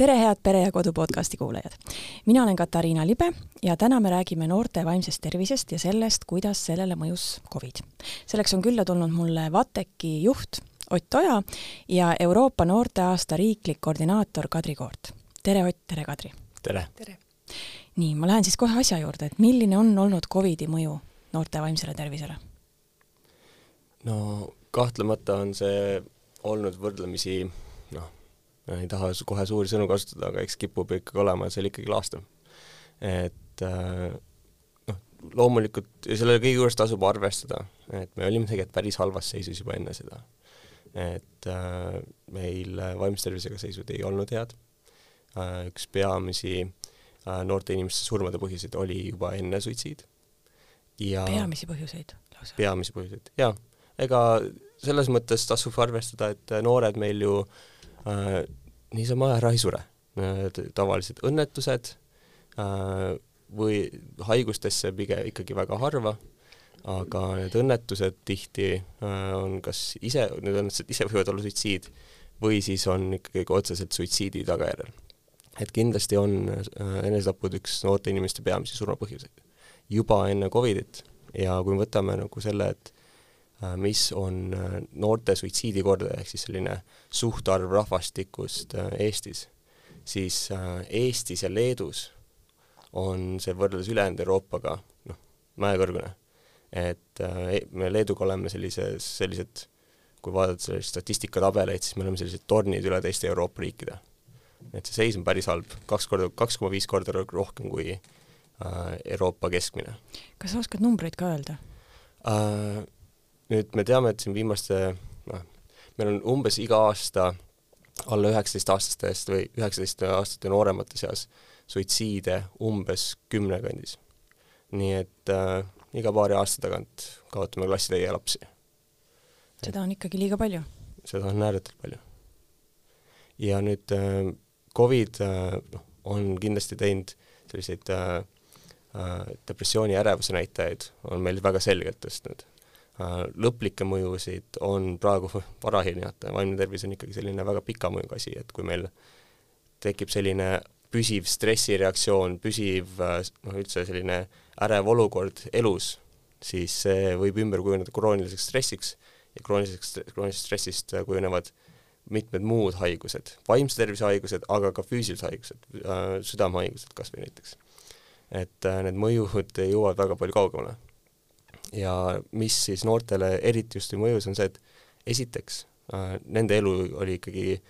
tere, head Pere ja Kodu podcasti kuulajad! mina olen Katariina Libe ja täna me räägime noorte vaimsest tervisest ja sellest, kuidas sellele mõjus Covid. selleks on külla tulnud mulle VATEK-i juht Ott Oja ja Euroopa noorteaasta riiklik koordinaator Kadri Koort. tere, Ott, tere, Kadri! tere! tere! nii, ma lähen siis kohe asja juurde, et milline on olnud Covidi mõju noorte vaimsele tervisele? no kahtlemata on see olnud võrdlemisi noh, ei taha kohe suuri sõnu kasutada, aga eks kipub ikkagi olema seal ikkagi laastav. et äh, noh, loomulikult ja selle kõige juures tasub arvestada, et me olime tegelikult päris halvas seisus juba enne seda. et äh, meil vaimse tervisega seisud ei olnud head äh,, üks peamisi äh, noorte inimeste surmade põhjuseid oli juba enne suitsiid ja peamisi põhjuseid lausa? peamisi põhjuseid, jaa. ega selles mõttes tasub arvestada, et noored meil ju äh, niisama ära ei sure. tavalised õnnetused äh, või haigustesse pigem ikkagi väga harva, aga need õnnetused tihti äh, on kas ise, need õnnetused ise võivad olla suitsiid või siis on ikkagi otseselt suitsiidi tagajärjel. et kindlasti on äh, enesetapud üks noorte inimeste peamisi surmapõhjuseid juba enne Covidit ja kui me võtame nagu selle, et Äh, mis on äh, noorte suitsiidikordaja, ehk siis selline suhtarv rahvastikust äh, Eestis, siis Eestis ja Leedus on see võrreldes ülejäänud Euroopaga noh, mäekõrgune. et e-, me Leeduga oleme sellises, sellised, kui vaadata selliseid statistikatabeleid, siis me oleme sellised tornid üle teiste Euroopa riikide. et see seis on päris halb, kaks korda, kaks koma viis korda rohkem kui äh, Euroopa keskmine. kas sa oskad numbreid ka öelda äh,? Nüüd me teame, et siin viimaste noh, meil on umbes iga aasta alla üheksateistaastastest või üheksateist-aastaste nooremate seas suitsiide umbes kümne kandis. nii et äh, iga paari aasta tagant kaotame klassitäie lapsi. seda on ikkagi liiga palju? seda on ääretult palju. ja nüüd äh, Covid äh, noh, on kindlasti teinud selliseid äh, äh, depressiooni ärevuse näitajaid on meil väga selgelt tõstnud lõplikke mõjusid on praegu vara hinnata, vaimne tervis on ikkagi selline väga pika mõjuga asi, et kui meil tekib selline püsiv stressireaktsioon, püsiv äh, noh, üldse selline ärev olukord elus, siis see võib ümber kujuneda krooniliseks stressiks ja krooniliseks, kroonilisest stressist äh, kujunevad mitmed muud haigused, vaimse tervise haigused, aga ka füüsilised haigused, südamehaigused kas või näiteks. et need mõjud jõuavad väga palju kaugemale ja mis siis noortele eriti just mõjus, on see, et esiteks äh, nende elu oli ikkagi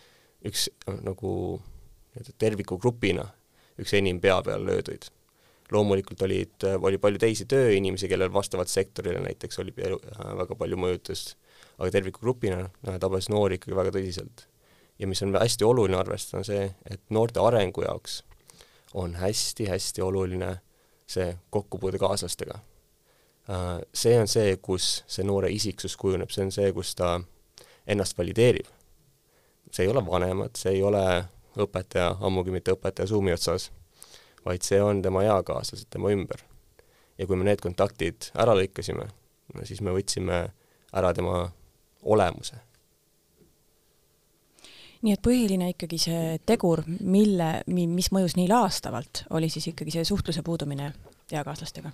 üks äh, nagu nii-öelda terviku grupina üks enim pea peal lööduid. loomulikult olid, äh, oli palju teisi tööinimesi, kellel vastavalt sektorile näiteks oli elu, äh, väga palju mõjutust, aga tervikugrupina äh, tabas noori ikkagi väga tõsiselt. ja mis on hästi oluline arvestada, on see, et noorte arengu jaoks on hästi-hästi oluline see kokkupuude kaaslastega see on see, kus see noore isiksus kujuneb, see on see, kus ta ennast valideerib. see ei ole vanemad, see ei ole õpetaja, ammugi mitte õpetaja Zoomi otsas, vaid see on tema eakaaslased tema ümber. ja kui me need kontaktid ära lõikasime, no siis me võtsime ära tema olemuse. nii et põhiline ikkagi see tegur, mille, mis mõjus nii laastavalt, oli siis ikkagi see suhtluse puudumine eakaaslastega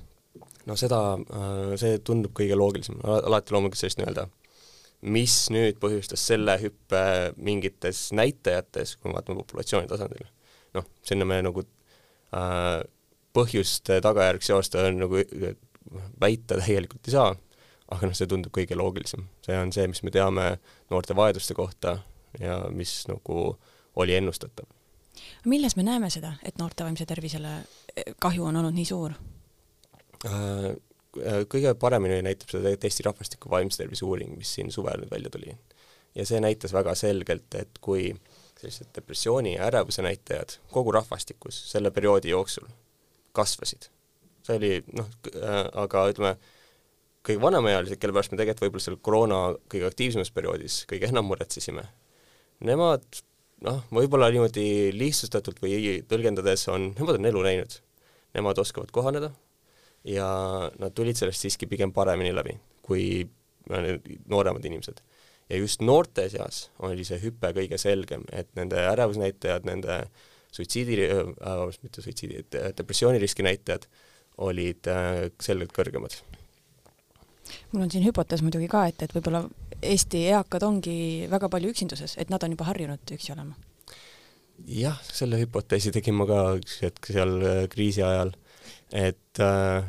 no seda, äh, see tundub kõige loogilisem, alati loomulikult sellist nii-öelda, mis nüüd põhjustas selle hüppe mingites näitajates, kui me vaatame populatsiooni tasandil. noh, sinna me nagu äh, põhjuste tagajärg seosta nagu väita täielikult ei saa, aga noh, see tundub kõige loogilisem. see on see, mis me teame noorte vajaduste kohta ja mis nagu oli ennustatav. milles me näeme seda, et noorte vaimse tervisele kahju on olnud nii suur? Äh, äh, kõige paremini näitab seda tegelikult Eesti rahvastiku vaimse tervise uuring, mis siin suvel nüüd välja tuli. ja see näitas väga selgelt, et kui sellised depressiooni ja ärevuse näitajad kogu rahvastikus selle perioodi jooksul kasvasid, see oli noh äh,, aga ütleme, kõige vanemaealised, kelle pärast me tegelikult võib-olla seal koroona kõige aktiivsemas perioodis kõige enam muretsesime, nemad noh, võib-olla niimoodi lihtsustatult või tõlgendades on, nemad on elu näinud. Nemad oskavad kohaneda, ja nad tulid sellest siiski pigem paremini läbi kui nooremad inimesed. ja just noorte seas oli see hüpe kõige selgem, et nende ärevusnäitajad, nende suitsiidi äh,, mitte suitsiidi, depressiooniriski näitajad olid äh, selgelt kõrgemad. mul on siin hüpotees muidugi ka, et, et võib-olla Eesti eakad ongi väga palju üksinduses, et nad on juba harjunud üksi olema? jah, selle hüpoteesi tegin ma ka üks hetk seal äh, kriisi ajal, et äh,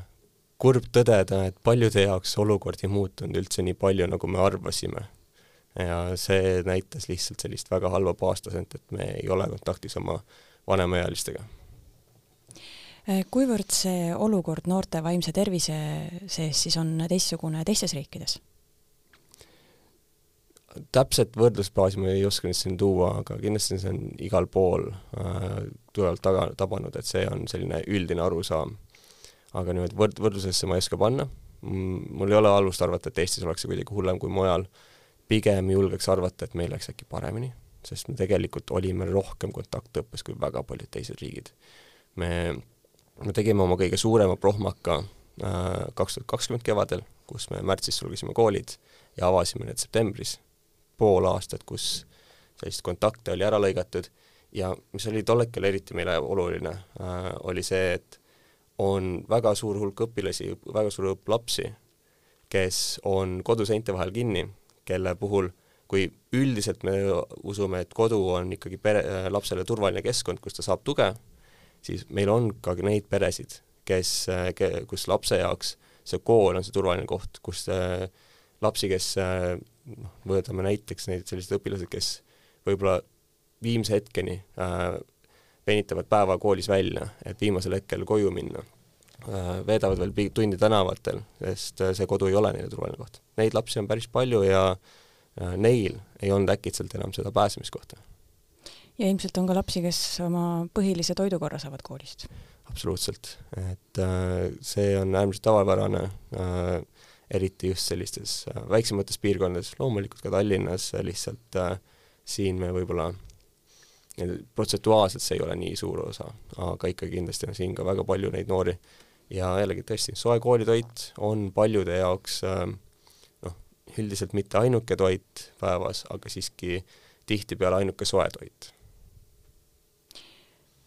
kurb tõdeda, et paljude jaoks olukord ei muutunud üldse nii palju, nagu me arvasime. ja see näitas lihtsalt sellist väga halba baastasent, et me ei ole kontaktis oma vanemaealistega. Äh, kuivõrd see olukord noorte vaimse tervise sees siis on teistsugune teistes riikides? täpset võrdlusbaasi ma ei oska nüüd siin tuua, aga kindlasti see on igal pool äh, tugevalt taga, tabanud, et see on selline üldine arusaam. Aga niimoodi võrd-, võrdlusesse ma ei oska panna, mul ei ole alust arvata, et Eestis oleks see kuidagi hullem kui mujal, pigem julgeks arvata, et meil läks äkki paremini, sest me tegelikult olime rohkem kontaktõppes kui väga paljud teised riigid. me, me tegime oma kõige suurema prohmaka äh, kaks tuhat kakskümmend kevadel, kus me märtsis sulgesime koolid ja avasime need septembris. Pool aastat, kus sellist kontakte oli ära lõigatud. Ja mis oli tol hetkel eriti meile oluline äh,, oli see, et on väga suur hulk õpilasi, väga suur hulk lapsi, kes on koduseinte vahel kinni, kelle puhul kui üldiselt me usume, et kodu on ikkagi pere, äh, lapsele turvaline keskkond, kus ta saab tuge, siis meil on ka neid peresid, kes, äh, kus lapse jaoks see kool on see turvaline koht, kus äh, lapsi, kes noh, võtame näiteks neid sellised õpilased, kes võib-olla viimse hetkeni äh, venitavad päeva koolis välja, et viimasel hetkel koju minna äh,, veedavad veel tundi tänavatel, sest äh, see kodu ei ole neile turvaline koht. Neid lapsi on päris palju ja äh, neil ei olnud äkitselt enam seda pääsemiskohta. ja ilmselt on ka lapsi, kes oma põhilise toidukorra saavad koolist? absoluutselt, et see on äärmiselt tavapärane eriti just sellistes väiksemates piirkondades, loomulikult ka Tallinnas, lihtsalt siin me võib-olla protsentuaalselt see ei ole nii suur osa, aga ikkagi kindlasti on siin ka väga palju neid noori ja jällegi tõesti, soe koolitoit on paljude jaoks äh, noh, üldiselt mitte ainuke toit päevas, aga siiski tihtipeale ainuke soe toit.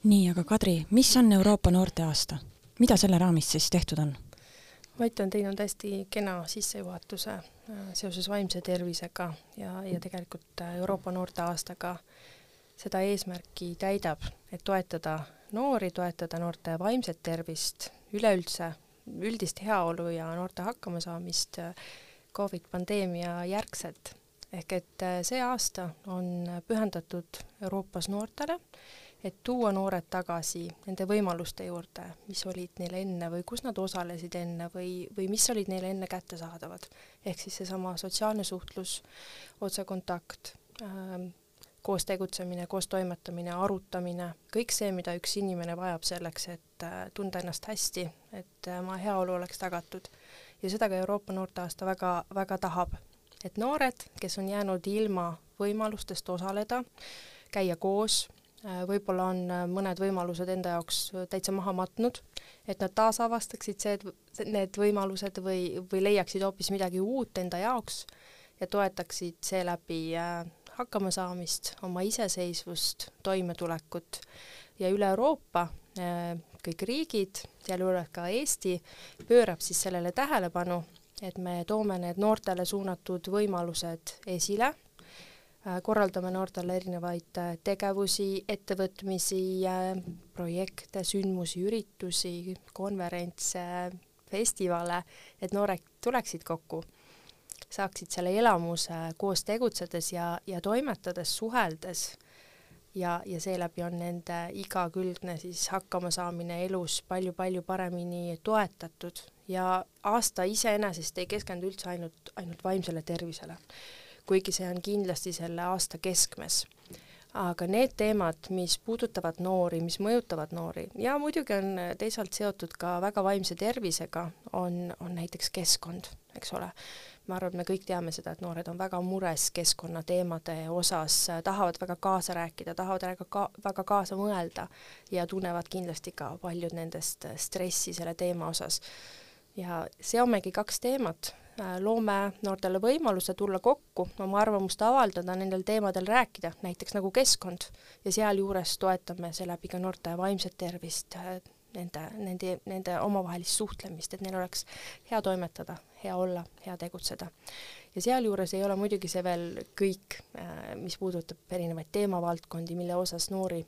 nii, aga Kadri, mis on Euroopa noorteaasta? mida selle raamis siis tehtud on? Mait on teinud hästi kena sissejuhatuse äh, seoses vaimse tervisega ja, ja tegelikult äh, Euroopa noorteaastaga seda eesmärki täidab, et toetada noori, toetada noorte vaimset tervist, üleüldse üldist heaolu ja noorte hakkamasaamist äh, Covid pandeemia järgselt. ehk et see aasta on pühendatud Euroopas noortele et tuua noored tagasi nende võimaluste juurde, mis olid neil enne või kus nad osalesid enne või, või mis olid neile enne kättesaadavad. ehk siis seesama sotsiaalne suhtlus, otsekontakt ähm,, koos tegutsemine, koos toimetamine, arutamine, kõik see, mida üks inimene vajab selleks, et äh, tunda ennast hästi, et äh, oma heaolu oleks tagatud. ja seda ka Euroopa noorteaasta väga, väga tahab. et noored, kes on jäänud ilma võimalustest osaleda, käia koos, Äh, võib-olla on äh, mõned võimalused enda jaoks äh, täitsa maha matnud, et nad taasavastaksid see, need võimalused või, või leiaksid hoopis midagi uut enda jaoks ja toetaksid seeläbi hakkamasaamist, oma iseseisvust, toimetulekut ja üle Euroopa kõik riigid, sealjuures ka Eesti, pöörab siis sellele tähelepanu, et me toome need noortele suunatud võimalused esile Äh, korraldame noortele erinevaid äh, tegevusi, ettevõtmisi, äh, projekte, sündmusi, üritusi, konverentse, festivale, et noored tuleksid kokku, saaksid selle elamuse koos tegutsedes ja, ja toimetades, suheldes. Ja, ja seeläbi on nende igakülgne siis hakkamasaamine elus palju-palju paremini toetatud. Ja aasta iseenesest ei keskendu üldse ainult, ainult vaimsele tervisele kuigi see on kindlasti selle aasta keskmes. aga need teemad, mis puudutavad noori, mis mõjutavad noori ja muidugi on teisalt seotud ka väga vaimse tervisega, on, on näiteks keskkond, eks ole ma arvan, et me kõik teame seda, et noored on väga mures keskkonnateemade osas, tahavad väga kaasa rääkida, tahavad väga ka, väga kaasa mõelda ja tunnevad kindlasti ka paljud nendest stressi selle teema osas. ja seomegi kaks teemat, loome noortele võimaluse tulla kokku, oma arvamust avaldada, nendel teemadel rääkida, näiteks nagu keskkond, ja sealjuures toetame seeläbi ka noorte vaimset tervist, nende, nende, nende omavahelist suhtlemist, et neil oleks hea toimetada, hea olla, hea tegutseda. ja sealjuures ei ole muidugi see veel kõik, mis puudutab erinevaid teemavaldkondi, mille osas noori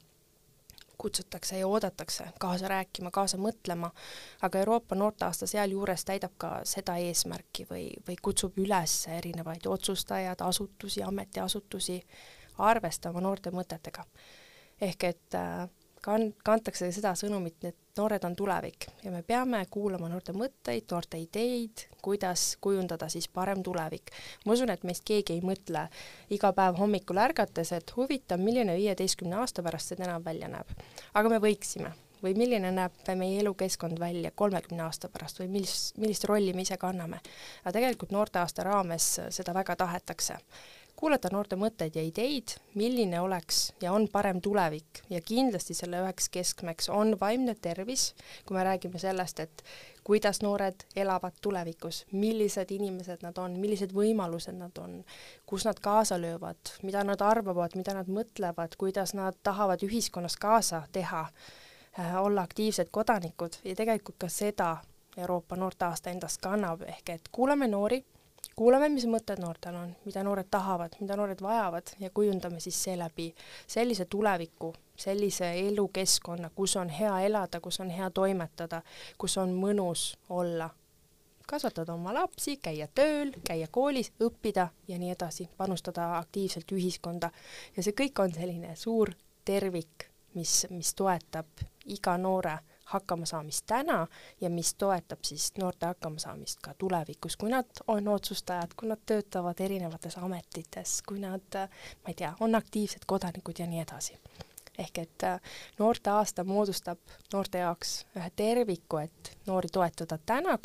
kutsutakse ja oodatakse kaasa rääkima, kaasa mõtlema, aga Euroopa noorteaasta sealjuures täidab ka seda eesmärki või, või kutsub üles erinevaid otsustajad, asutusi, ametiasutusi arvestama noorte mõtetega. ehk et äh, kan-, kantakse seda sõnumit, et noored on tulevik ja me peame kuulama noorte mõtteid, noorte ideid, kuidas kujundada siis parem tulevik. ma usun, et meist keegi ei mõtle iga päev hommikul ärgates, et huvitav, milline viieteistkümne aasta pärast see tänav välja näeb. aga me võiksime või milline näeb meie elukeskkond välja kolmekümne aasta pärast või millist, millist rolli me ise kanname. aga tegelikult noorteaasta raames seda väga tahetakse kuulata noorte mõtteid ja ideid, milline oleks ja on parem tulevik. Ja kindlasti selle üheks keskmeks on vaimne tervis, kui me räägime sellest, et kuidas noored elavad tulevikus, millised inimesed nad on, millised võimalused nad on, kus nad kaasa löövad, mida nad arvavad, mida nad mõtlevad, kuidas nad tahavad ühiskonnas kaasa teha äh,, olla aktiivsed kodanikud. Ja tegelikult ka seda Euroopa noorteaasta endast kannab, ehk et kuulame noori kuulame, mis mõtted noortel on, mida noored tahavad, mida noored vajavad ja kujundame siis seeläbi sellise tuleviku, sellise elukeskkonna, kus on hea elada, kus on hea toimetada, kus on mõnus olla, kasvatada oma lapsi, käia tööl, käia koolis, õppida ja nii edasi, panustada aktiivselt ühiskonda. Ja see kõik on selline suur tervik, mis, mis toetab iga noore hakkamasaamist täna ja mis toetab siis noorte hakkamasaamist ka tulevikus, kui nad on otsustajad, kui nad töötavad erinevates ametites, kui nad, ma ei tea, on aktiivsed kodanikud ja nii edasi. ehk et äh, noorteaasta moodustab noorte jaoks ühe terviku, et noori toetada täna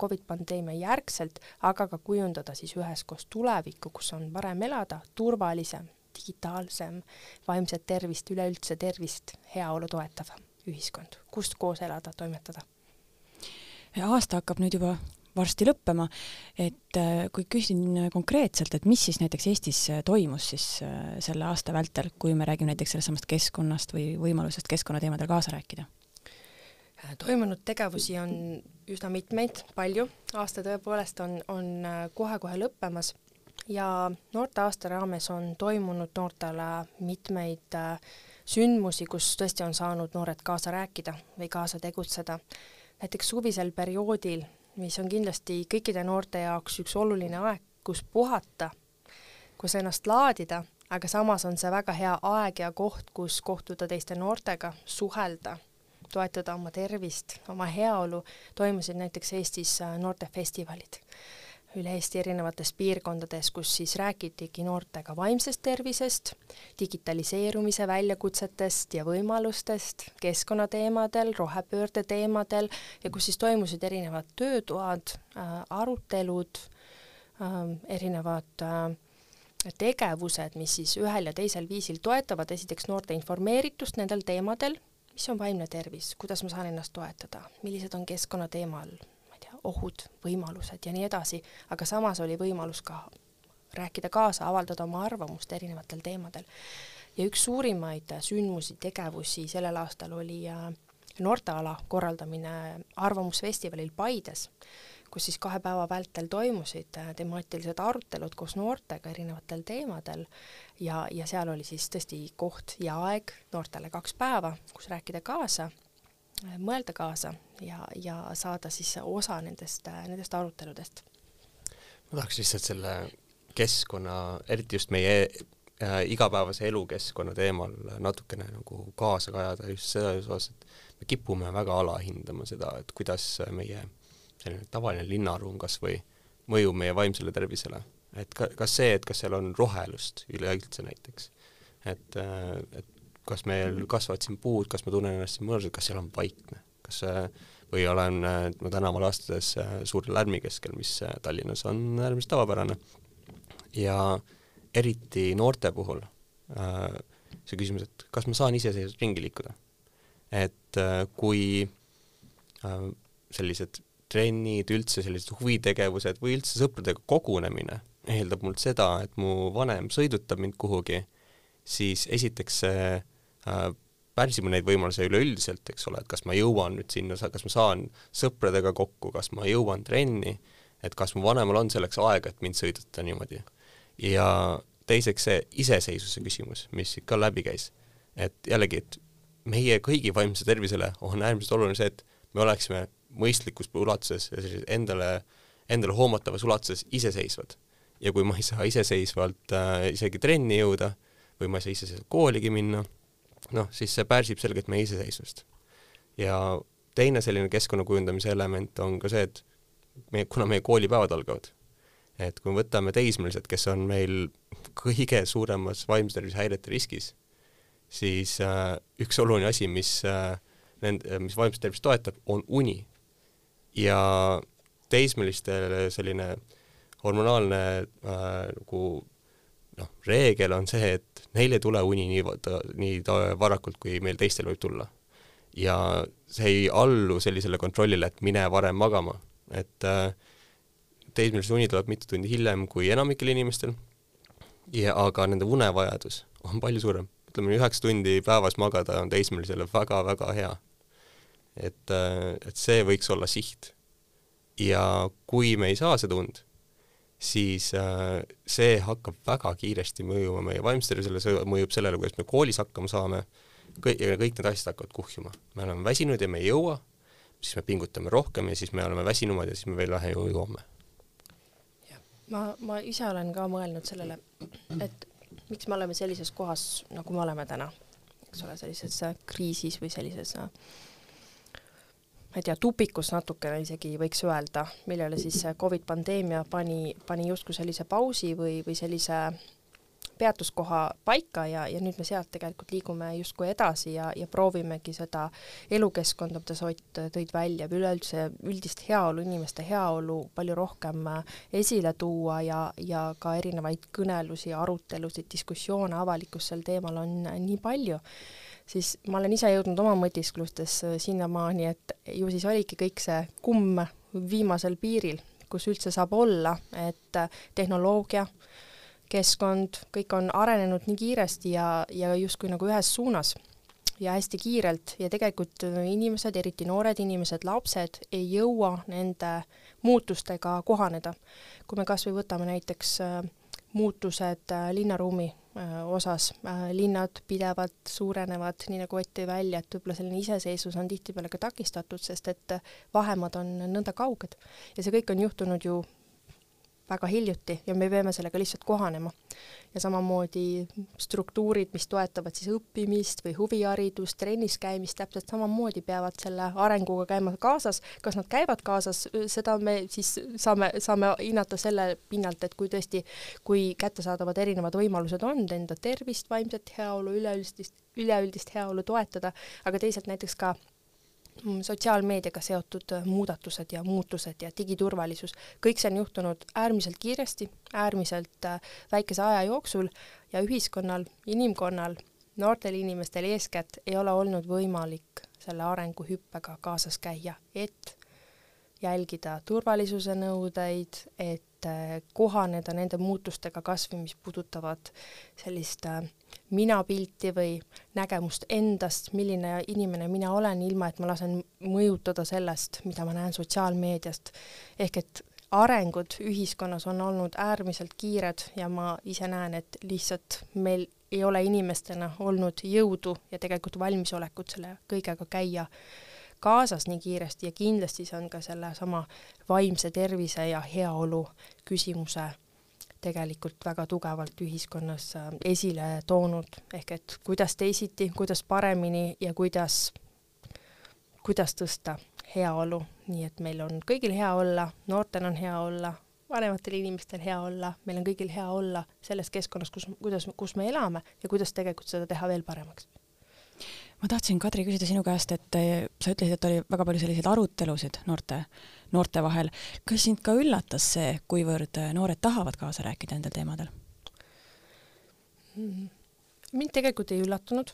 Covid pandeemia järgselt, aga ka kujundada siis üheskoos tulevikku, kus on parem elada, turvalisem, digitaalsem, vaimset tervist, üleüldse tervist, heaolu toetav ühiskond, kust koos elada, toimetada. aasta hakkab nüüd juba varsti lõppema, et äh, kui küsin konkreetselt, et mis siis näiteks Eestis äh, toimus siis äh, selle aasta vältel, kui me räägime näiteks sellest samast keskkonnast või võimalusest keskkonnateemadel kaasa rääkida? toimunud tegevusi on üsna mitmeid, palju, aasta tõepoolest on, on kohe-kohe lõppemas ja noorteaasta raames on toimunud noortele mitmeid äh, sündmusi, kus tõesti on saanud noored kaasa rääkida või kaasa tegutseda. näiteks suvisel perioodil, mis on kindlasti kõikide noorte jaoks üks oluline aeg, kus puhata, kus ennast laadida, aga samas on see väga hea aeg ja koht, kus kohtuda teiste noortega, suhelda, toetada oma tervist, oma heaolu, toimusid näiteks Eestis noortefestivalid üle Eesti erinevates piirkondades, kus siis räägitigi noortega vaimsest tervisest, digitaliseerumise väljakutsetest ja võimalustest, keskkonnateemadel, rohepöörde teemadel ja kus siis toimusid erinevad töötoad äh,, arutelud äh,, erinevad äh, tegevused, mis siis ühel ja teisel viisil toetavad esiteks noorte informeeritust nendel teemadel, mis on vaimne tervis, kuidas ma saan ennast toetada, millised on keskkonnateema all ohud, võimalused ja nii edasi, aga samas oli võimalus ka rääkida kaasa, avaldada oma arvamust erinevatel teemadel. ja üks suurimaid sündmusi, tegevusi sellel aastal oli äh, noorteala korraldamine Arvamusfestivalil Paides, kus siis kahe päeva vältel toimusid äh, temaatilised arutelud koos noortega erinevatel teemadel ja, ja seal oli siis tõesti koht ja aeg noortele kaks päeva, kus rääkida kaasa mõelda kaasa ja, ja saada siis osa nendest, nendest aruteludest. ma tahaks lihtsalt selle keskkonna, eriti just meie äh, igapäevase elukeskkonna teemal natukene nagu kaasa kajada just selles osas, et me kipume väga alahindama seda, et kuidas meie selline tavaline linnaruum kas või mõjub meie vaimsele tervisele. et ka, kas see, et kas seal on rohelust üleüldse näiteks, et, äh, et kas meil kasvavad siin puud, kas ma tunnen ennast siin mõnusalt, kas seal on vaikne, kas või olen ma tänaval astudes äh, suure lärmi keskel, mis äh, Tallinnas on äärmiselt tavapärane. ja eriti noorte puhul äh, see küsimus, et kas ma saan iseseisvalt ringi liikuda. et kui sellised trennid, üldse sellised huvitegevused või üldse sõpradega kogunemine eeldab mult seda, et mu vanem sõidutab mind kuhugi, siis esiteks see äh, pärsib neid võimalusi üleüldiselt, eks ole, et kas ma jõuan nüüd sinna, kas ma saan sõpradega kokku, kas ma jõuan trenni, et kas mu vanemal on selleks aega, et mind sõidutada niimoodi. ja teiseks see iseseisvuse küsimus, mis siit ka läbi käis. et jällegi, et meie kõigi vaimse tervisele on äärmiselt oluline see, et me oleksime mõistlikus ulatuses ja sellises endale, endale hoomatavas ulatuses iseseisvad. ja kui ma ei saa iseseisvalt äh, isegi trenni jõuda või ma ei saa iseseisvalt kooligi minna, noh, siis see pärsib selgelt meie iseseisvust. ja teine selline keskkonna kujundamise element on ka see, et me, kuna meie koolipäevad algavad, et kui me võtame teismelised, kes on meil kõige suuremas vaimse tervise häirete riskis, siis äh, üks oluline asi, mis äh, nende, mis vaimset tervist toetab, on uni. ja teismelistel selline hormonaalne äh, nagu noh, reegel on see, et neil ei tule uni nii, nii varakult, kui meil teistel võib tulla. ja see ei allu sellisele kontrollile, et mine varem magama, et äh, teismelise uni tuleb mitu tundi hiljem kui enamikel inimestel ja aga nende unevajadus on palju suurem. ütleme, üheksa tundi päevas magada on teismelisele väga-väga hea. et, et see võiks olla siht. ja kui me ei saa seda und, siis see hakkab väga kiiresti mõjuma meie vaimsele tervisele, see mõjub sellele, kuidas me koolis hakkama saame, kõik, kõik need asjad hakkavad kuhjuma. me oleme väsinud ja me ei jõua, siis me pingutame rohkem ja siis me oleme väsinumad ja siis me veel vähem jõuame. Ma, ma ise olen ka mõelnud sellele, et miks me oleme sellises kohas, nagu me oleme täna, eks ole, sellises äh, kriisis või sellises äh, ma ei tea, tupikus natukene isegi võiks öelda, millele siis Covid pandeemia pani, pani justkui sellise pausi või, või sellise peatuskoha paika ja, ja nüüd me sealt tegelikult liigume justkui edasi ja, ja proovimegi seda elukeskkonda, mida sa Ott tõid välja, üleüldse üldist heaolu, inimeste heaolu palju rohkem esile tuua ja, ja ka erinevaid kõnelusi, arutelusid, diskussioone avalikkus sel teemal on nii palju siis ma olen ise jõudnud oma mõtisklustes äh, sinnamaani, et ju siis oligi kõik see kumm viimasel piiril, kus üldse saab olla, et äh, tehnoloogia äh, keskkond, kõik on arenenud nii kiiresti ja, ja justkui nagu ühes suunas ja hästi kiirelt ja tegelikult inimesed, eriti noored inimesed, lapsed, ei jõua nende muutustega kohaneda. kui me kas või võtame näiteks äh, muutused äh, linnaruumi äh, osas, linnad pidevalt suurenevad, nii nagu Ott tõi välja, et võib-olla selline iseseisvus on tihtipeale ka takistatud, sest et vahemaad on nõnda kauged. ja see kõik on juhtunud ju väga hiljuti ja me peame sellega lihtsalt kohanema. ja samamoodi struktuurid, mis toetavad siis õppimist või huviharidust, trennis käimist, täpselt samamoodi peavad selle arenguga käima kaasas, kas nad käivad kaasas, seda me siis saame, saame hinnata selle pinnalt, et kui tõesti, kui kättesaadavad erinevad võimalused on enda tervist, vaimset heaolu, üleüldist, üleüldist heaolu toetada, aga teisalt näiteks ka sotsiaalmeediaga seotud äh, muudatused ja muutused ja digiturvalisus, kõik see on juhtunud äärmiselt kiiresti, äärmiselt äh, väikese aja jooksul ja ühiskonnal, inimkonnal, noortel inimestel eeskätt ei ole olnud võimalik selle arenguhüppega kaasas käia, et jälgida turvalisuse nõudeid, et äh, kohaneda nende muutustega kas või mis puudutavad sellist äh, minapilti või nägemust endast, milline inimene mina olen, ilma et ma lasen mõjutada sellest, mida ma näen sotsiaalmeediast. ehk et arengud ühiskonnas on olnud äärmiselt kiired ja ma ise näen, et lihtsalt meil ei ole inimestena olnud jõudu ja tegelikult valmisolekut selle kõigega käia kaasas nii kiiresti ja kindlasti see on ka sellesama vaimse tervise ja heaolu küsimuse tegelikult väga tugevalt ühiskonnas äh, esile toonud, ehk et kuidas teisiti, kuidas paremini ja kuidas, kuidas tõsta heaolu, nii et meil on kõigil hea olla, noortel on hea olla, vanematel inimestel hea olla, meil on kõigil hea olla selles keskkonnas, kus, kuidas, kus me elame ja kuidas tegelikult seda teha veel paremaks ma tahtsin, Kadri, küsida sinu käest, et eh, sa ütlesid, et oli väga palju selliseid arutelusid noorte, noorte vahel. kas sind ka üllatas see, kuivõrd eh, noored tahavad kaasa rääkida nendel teemadel? Mm-hmm. mind tegelikult ei üllatunud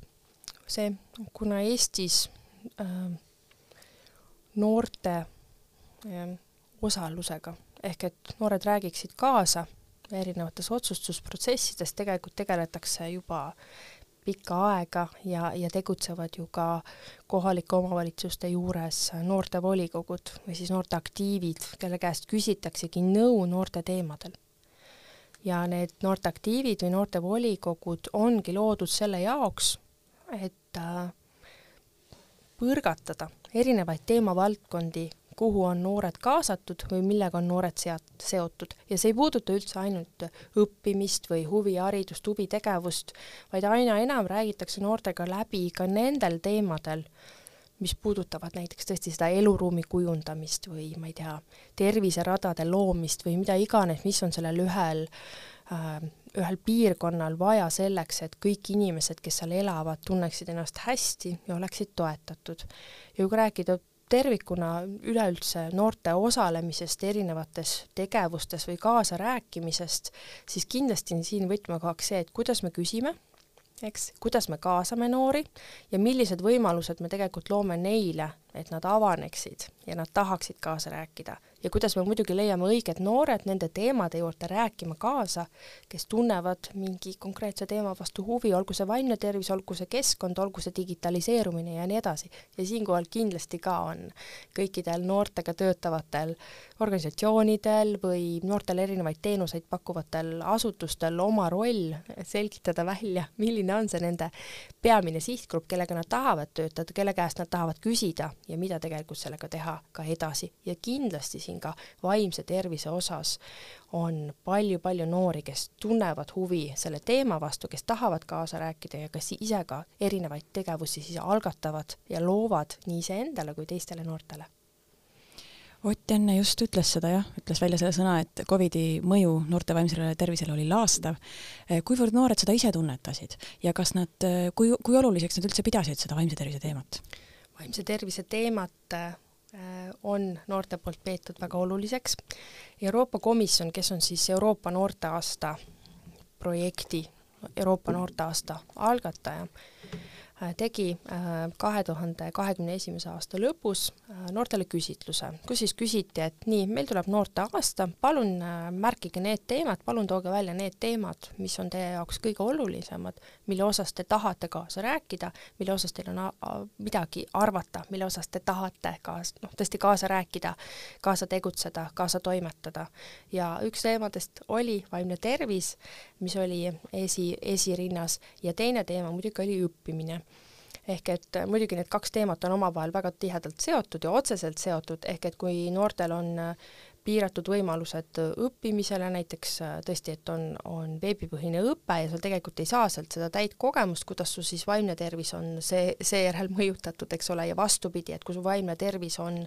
see, kuna Eestis äh, noorte ähm, osalusega, ehk et noored räägiksid kaasa erinevates otsustusprotsessides, tegelikult tegeletakse juba pikka aega ja, ja tegutsevad ju ka kohalike omavalitsuste juures noortevolikogud või siis noorteaktiivid, kelle käest küsitaksegi nõu noorte teemadel. ja need noorteaktiivid või noortevolikogud ongi loodud selle jaoks, et äh, põrgatada erinevaid teemavaldkondi kuhu on noored kaasatud või millega on noored seat-, seotud ja see ei puuduta üldse ainult õppimist või huviharidust, huvitegevust, vaid aina enam räägitakse noortega läbi ka nendel teemadel, mis puudutavad näiteks tõesti seda eluruumi kujundamist või ma ei tea, terviseradade loomist või mida iganes, mis on sellel ühel äh, ühel piirkonnal vaja selleks, et kõik inimesed, kes seal elavad, tunneksid ennast hästi ja oleksid toetatud. ja kui rääkida tervikuna üleüldse noorte osalemisest erinevates tegevustes või kaasarääkimisest, siis kindlasti on siin võtmekohaks see, et kuidas me küsime, eks, kuidas me kaasame noori ja millised võimalused me tegelikult loome neile, et nad avaneksid ja nad tahaksid kaasa rääkida ja kuidas me muidugi leiame õiged noored nende teemade juurde rääkima kaasa, kes tunnevad mingi konkreetse teema vastu huvi, olgu see vaimne tervis, olgu see keskkond, olgu see digitaliseerumine ja nii edasi. ja siinkohal kindlasti ka on kõikidel noortega töötavatel organisatsioonidel või noortele erinevaid teenuseid pakkuvatel asutustel oma roll selgitada välja, milline on see nende peamine sihtgrupp, kellega nad tahavad töötada, kelle käest nad tahavad küsida ja mida tegelikult sellega teha ka edasi ja kindlasti siin ka vaimse tervise osas on palju-palju noori, kes tunnevad huvi selle teema vastu, kes tahavad kaasa rääkida ja kes ise ka erinevaid tegevusi siis algatavad ja loovad nii iseendale kui teistele noortele Ott enne just ütles seda jah, ütles välja selle sõna, et Covidi mõju noorte vaimsele tervisele oli laastav. kuivõrd noored seda ise tunnetasid ja kas nad, kui, kui oluliseks nad üldse pidasid seda vaimse tervise teemat? Vaimse tervise teemat äh, on noorte poolt peetud väga oluliseks. Euroopa Komisjon, kes on siis Euroopa noorteaasta projekti, Euroopa noorteaasta algataja, tegi äh, kahe tuhande kahekümne esimese aasta lõpus äh, noortele küsitluse, kus siis küsiti, et nii, meil tuleb noorte aasta, palun märkige need teemad, palun tooge välja need teemad, mis on teie jaoks kõige olulisemad, mille osas te tahate kaasa rääkida, mille osas teil on midagi arvata, mille osas te tahate kaas-, noh, tõesti kaasa rääkida, kaasa tegutseda, kaasa toimetada. ja üks teemadest oli vaimne tervis, mis oli esi, esirinnas. Ja teine teema muidugi oli õppimine. Ehk et äh, muidugi need kaks teemat on omavahel väga tihedalt seotud ja otseselt seotud, ehk et kui noortel on äh, piiratud võimalused õppimisele, näiteks äh, tõesti, et on, on veebipõhine õpe ja sa tegelikult ei saa sealt seda täit kogemust, kuidas su siis vaimne tervis on see, seejärel mõjutatud, eks ole, ja vastupidi, et kui su vaimne tervis on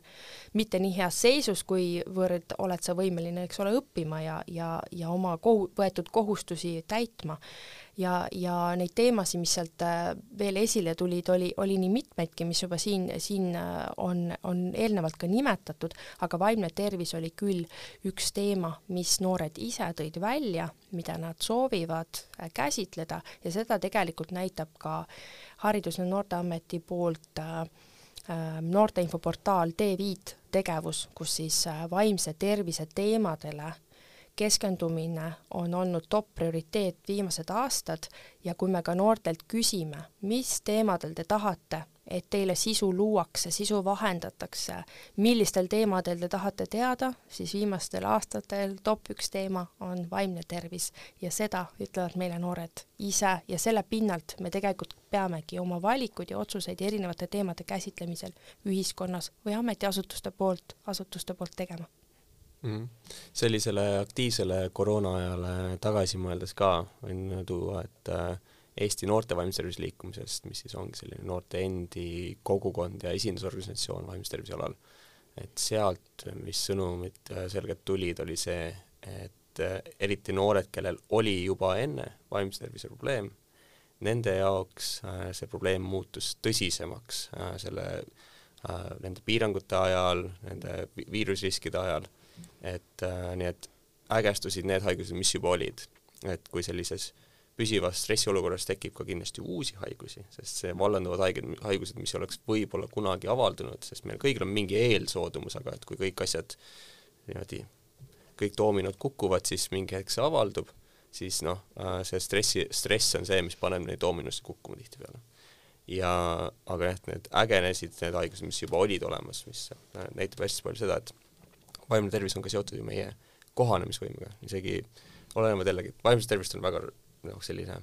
mitte nii heas seisus, kuivõrd oled sa võimeline, eks ole, õppima ja, ja, ja oma kohu-, võetud kohustusi täitma ja, ja neid teemasid, mis sealt äh, veel esile tulid, oli, oli nii mitmeidki, mis juba siin, siin äh, on, on eelnevalt ka nimetatud, aga vaimne tervis oli küll üks teema, mis noored ise tõid välja, mida nad soovivad äh, käsitleda. Ja seda tegelikult näitab ka Haridus- ja Noorteameti poolt noorte infoportaal D5 tegevus, kus siis vaimse tervise teemadele keskendumine on olnud top prioriteet viimased aastad ja kui me ka noortelt küsime, mis teemadel te tahate, et teile sisu luuakse, sisu vahendatakse, millistel teemadel te tahate teada, siis viimastel aastatel top üks teema on vaimne tervis. Ja seda ütlevad meile noored ise ja selle pinnalt me tegelikult peamegi oma valikuid ja otsuseid erinevate teemade käsitlemisel ühiskonnas või ametiasutuste poolt, asutuste poolt tegema mm. -hmm. sellisele aktiivsele koroona ajale tagasi mõeldes ka võin tuua, et äh, Eesti noorte vaimse tervise liikumisest, mis siis ongi selline noorte endi kogukond ja esindusorganisatsioon vaimse tervise alal, et sealt, mis sõnumid äh, selgelt tulid, oli see, et äh, eriti noored, kellel oli juba enne vaimse tervise probleem, nende jaoks see probleem muutus tõsisemaks selle, nende piirangute ajal, nende viirusriskide ajal et äh, nii et ägestusid need haigused, mis juba olid, et kui sellises püsivas stressiolukorras tekib ka kindlasti uusi haigusi, sest see vallanduvad haiged, haigused, mis oleks võib-olla kunagi avaldunud, sest meil kõigil on mingi eelsoodumus, aga et kui kõik asjad niimoodi, kõik doominod kukuvad, siis mingi hetk see avaldub, siis noh, äh, see stressi, stress on see, mis paneb neid doominosse kukkuma tihtipeale. ja aga jah, need ägenesid, need haigused, mis juba olid olemas, mis äh, näitab hästi palju seda, et vaimne tervis on ka seotud ju meie kohanemisvõimega, isegi olenemata jällegi, vaimset tervist on väga noh, selline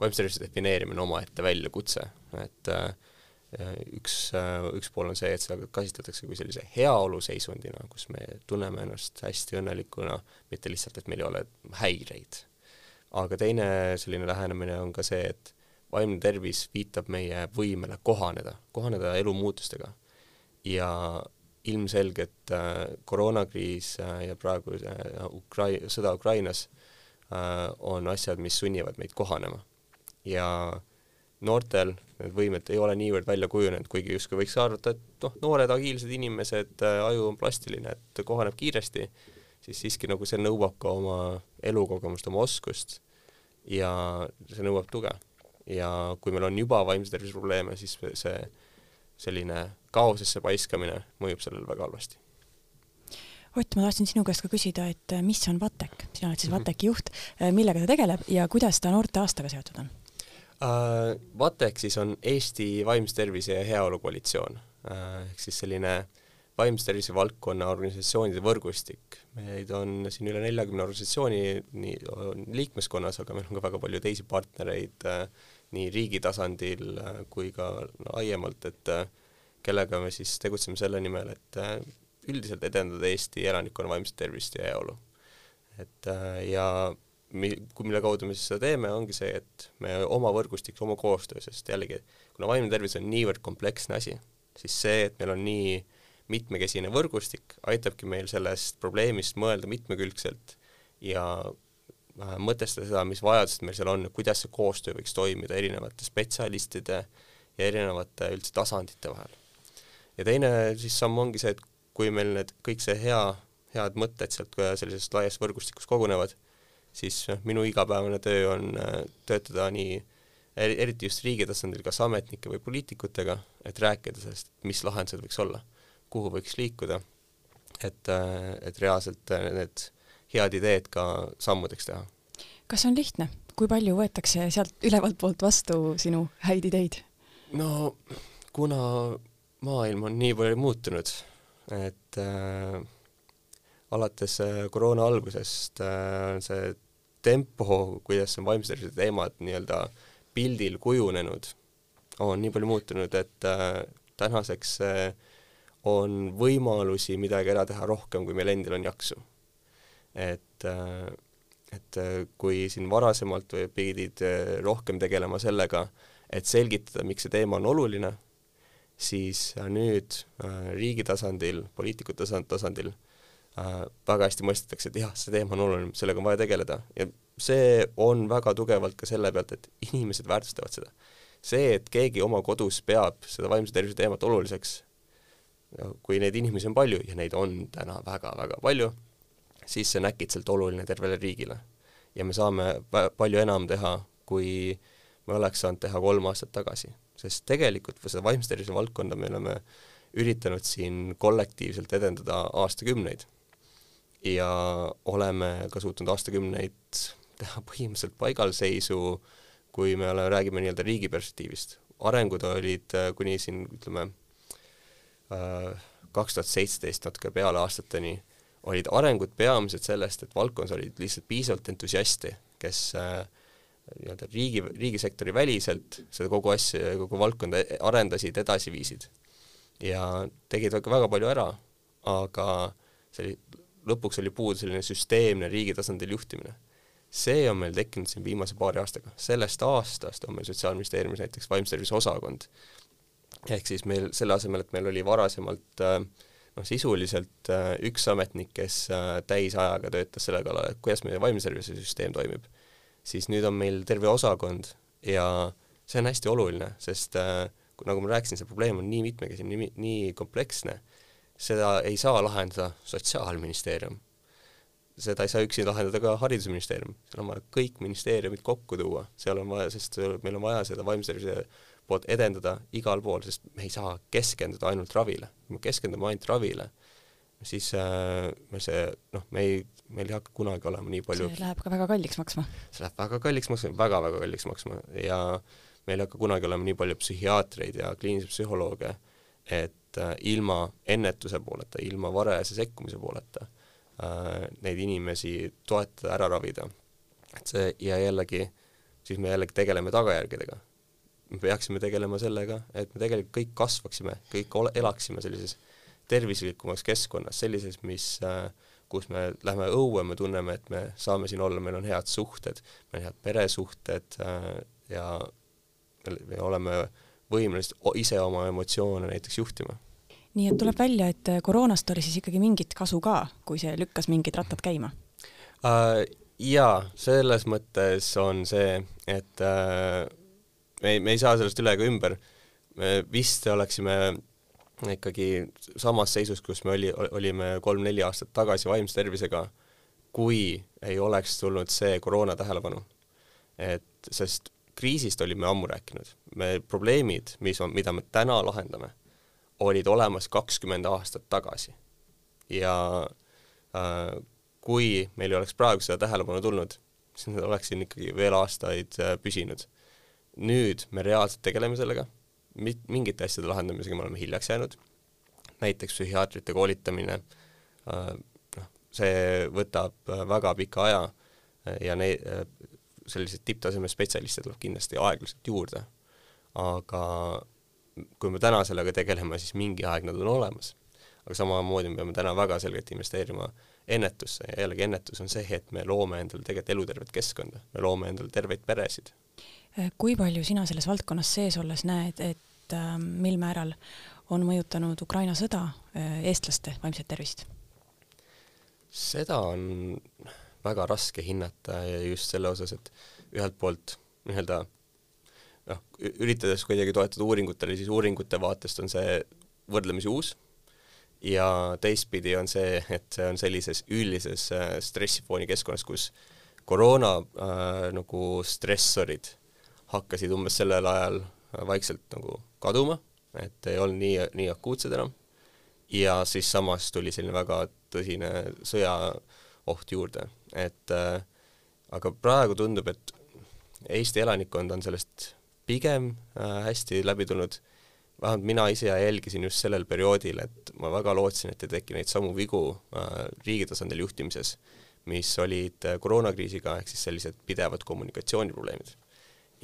vaimse tervise defineerimine omaette väljakutse, et äh, üks äh,, üks pool on see, et seda käsitletakse kui sellise heaoluseisundina, kus me tunneme ennast hästi õnnelikuna, mitte lihtsalt, et meil ei ole häireid. aga teine selline lähenemine on ka see, et vaimne tervis viitab meie võimele kohaneda, kohaneda elu muutustega. ja ilmselgelt äh, koroonakriis äh, ja praegu äh, Ukrai-, sõda Ukrainas on asjad, mis sunnivad meid kohanema. ja noortel need võimed ei ole niivõrd välja kujunenud, kuigi justkui võiks arvata, et noh, noored agiilsed inimesed, aju on plastiline, et kohaneb kiiresti, siis siiski nagu see nõuab ka oma elukogemust, oma oskust ja see nõuab tuge. ja kui meil on juba vaimse tervise probleeme, siis see selline kaosesse paiskamine mõjub sellele väga halvasti Ott, ma tahtsin sinu käest ka küsida, et äh, mis on VATEK, sina oled siis mhm. VATEK-i juht, äh, millega ta tegeleb ja kuidas ta noorte aastaga seotud on uh,? VATEK siis on Eesti Vaimse Tervise ja Heaolu Koalitsioon ehk siis selline vaimse tervise valdkonna organisatsioonide võrgustik. meid on siin üle neljakümne organisatsiooni nii liikmeskonnas, aga meil on ka väga palju teisi partnereid uh, nii riigi tasandil uh, kui ka laiemalt, et uh, kellega me siis tegutseme selle nimel, et üldiselt edendada Eesti elanikkonna vaimset tervist ja heaolu. et äh, ja mi-, mille kaudu me siis seda teeme, ongi see, et me oma võrgustik, oma koostöö, sest jällegi, kuna vaimne tervis on niivõrd kompleksne asi, siis see, et meil on nii mitmekesine võrgustik, aitabki meil sellest probleemist mõelda mitmekülgselt ja äh, mõtestada seda, mis vajadused meil seal on, kuidas see koostöö võiks toimida erinevate spetsialistide ja erinevate üldse tasandite vahel. ja teine siis samm ongi see, et kui meil need, kõik see hea, head mõtted sealt sellisest laiast võrgustikust kogunevad, siis noh, minu igapäevane töö on äh, töötada nii eriti just riigi tasandil, kas ametnike või poliitikutega, et rääkida sellest, mis lahendused võiks olla, kuhu võiks liikuda, et, äh, et reaalselt äh, need head ideed ka sammudeks teha. kas on lihtne, kui palju võetakse sealt ülevalt poolt vastu sinu häid ideid? no kuna maailm on nii palju muutunud, et äh, alates äh, koroona algusest äh, see tempo, kuidas on vaimse tervise teemad nii-öelda pildil kujunenud, on nii palju muutunud, et äh, tänaseks on võimalusi midagi ära teha rohkem, kui meil endil on jaksu. Et äh, et äh, kui siin varasemalt pidid äh, rohkem tegelema sellega, et selgitada, miks see teema on oluline, siis nüüd riigi tasandil, poliitikute tasand, tasandil väga hästi mõistetakse, et jah, see teema on oluline, sellega on vaja tegeleda ja see on väga tugevalt ka selle pealt, et inimesed väärtustavad seda. see, et keegi oma kodus peab seda vaimse tervise teemat oluliseks, kui neid inimesi on palju ja neid on täna väga-väga palju, siis see on äkitselt oluline tervele riigile. ja me saame palju enam teha, kui me oleks saanud teha kolm aastat tagasi sest tegelikult seda vaimse tervise valdkonda me oleme üritanud siin kollektiivselt edendada aastakümneid. ja oleme ka suutnud aastakümneid teha põhimõtteliselt paigalseisu, kui me oleme, räägime nii-öelda riigi perspektiivist. arengud olid äh, kuni siin ütleme äh, kaks tuhat seitseteist natuke peale aastateni, olid arengud peamiselt sellest, et valdkonnas olid lihtsalt piisavalt entusiaste, kes äh, nii-öelda riigi, riigisektori väliselt seda kogu asja, kogu valdkonda arendasid, edasi viisid. ja tegid väga, väga palju ära, aga see oli, lõpuks oli puudu selline süsteemne riigi tasandil juhtimine. see on meil tekkinud siin viimase paari aastaga, sellest aastast on meil Sotsiaalministeeriumis näiteks vaimse tervise osakond. ehk siis meil selle asemel, et meil oli varasemalt äh, noh, sisuliselt äh, üks ametnik, kes äh, täisajaga töötas selle kallal, et kuidas meie vaimse tervise süsteem toimib. Siis nüüd on meil terve osakond ja see on hästi oluline, sest äh, nagu ma rääkisin, see probleem on nii mitmekesine, nii, nii kompleksne, seda ei saa lahendada Sotsiaalministeerium. seda ei saa üksi lahendada ka Haridusministeerium, seal on vaja kõik ministeeriumid kokku tuua, seal on vaja, sest meil on vaja seda vaimse tervise poolt edendada igal pool, sest me ei saa keskenduda ainult ravile. kui me keskendume ainult ravile, siis äh, me see, noh, me ei, meil ei hakka kunagi olema nii palju see läheb ka väga kalliks maksma. see läheb väga kalliks maksma väga,, väga-väga kalliks maksma ja meil ei hakka kunagi olema nii palju psühhiaatreid ja kliinilisi psühholooge, et äh, ilma ennetuse pooleta, ilma varajase sekkumise pooleta äh, neid inimesi toetada, ära ravida. et see ja jällegi, siis me jällegi tegeleme tagajärgedega me peaksime tegelema sellega, et me tegelikult kõik kasvaksime, kõik ole, elaksime sellises tervislikumas keskkonnas, sellises, mis äh, kus me lähme õue, me tunneme, et me saame siin olla, meil on head suhted, meil on head peresuhted äh, ja me oleme võimelised ise oma emotsioone näiteks juhtima. nii et tuleb välja, et koroonast oli siis ikkagi mingit kasu ka, kui see lükkas mingid rattad käima uh,? Jaa, selles mõttes on see, et uh, me ei, me ei saa sellest üle ega ümber. me vist oleksime ikkagi samas seisus, kus me oli, olime kolm-neli aastat tagasi vaimse tervisega, kui ei oleks tulnud see koroona tähelepanu. et sest kriisist olime ammu rääkinud, me probleemid, mis on, mida me täna lahendame, olid olemas kakskümmend aastat tagasi. ja äh, kui meil ei oleks praegu seda tähelepanu tulnud, siis nad oleks siin ikkagi veel aastaid äh, püsinud nüüd me reaalselt tegeleme sellega, mit-, mingite asjade lahendamisega me oleme hiljaks jäänud, näiteks psühhiaatrite koolitamine, äh, noh, see võtab äh, väga pika aja äh, ja neid, selliseid tipptaseme spetsialiste tuleb kindlasti aeglaselt juurde. aga kui me täna sellega tegeleme, siis mingi aeg nad on olemas. aga samamoodi me peame täna väga selgelt investeerima ennetusse ja jällegi ennetus on see, et me loome endale tegelikult elutervet keskkonda, me loome endale terveid peresid. Kui palju sina selles valdkonnas sees olles näed, et äh, mil määral on mõjutanud Ukraina sõda äh, eestlaste vaimset tervist? seda on väga raske hinnata ja just selle osas, et ühelt poolt nii-öelda noh, üritades kuidagi toetuda uuringutele, siis uuringute vaatest on see võrdlemisi uus ja teistpidi on see, et see on sellises üldises äh, stressifooni keskkonnas, kus koroona äh, nagu stressorid hakkasid umbes sellel ajal vaikselt nagu kaduma, et ei olnud nii, nii akuutsed enam, ja siis samas tuli selline väga tõsine sõjaoht juurde, et äh, aga praegu tundub, et Eesti elanikkond on sellest pigem äh, hästi läbi tulnud, vähemalt mina ise jälgisin just sellel perioodil, et ma väga lootsin, et ei teki neid samu vigu äh, riigi tasandil juhtimises, mis olid äh, koroonakriisiga, ehk siis sellised pidevad kommunikatsiooniprobleemid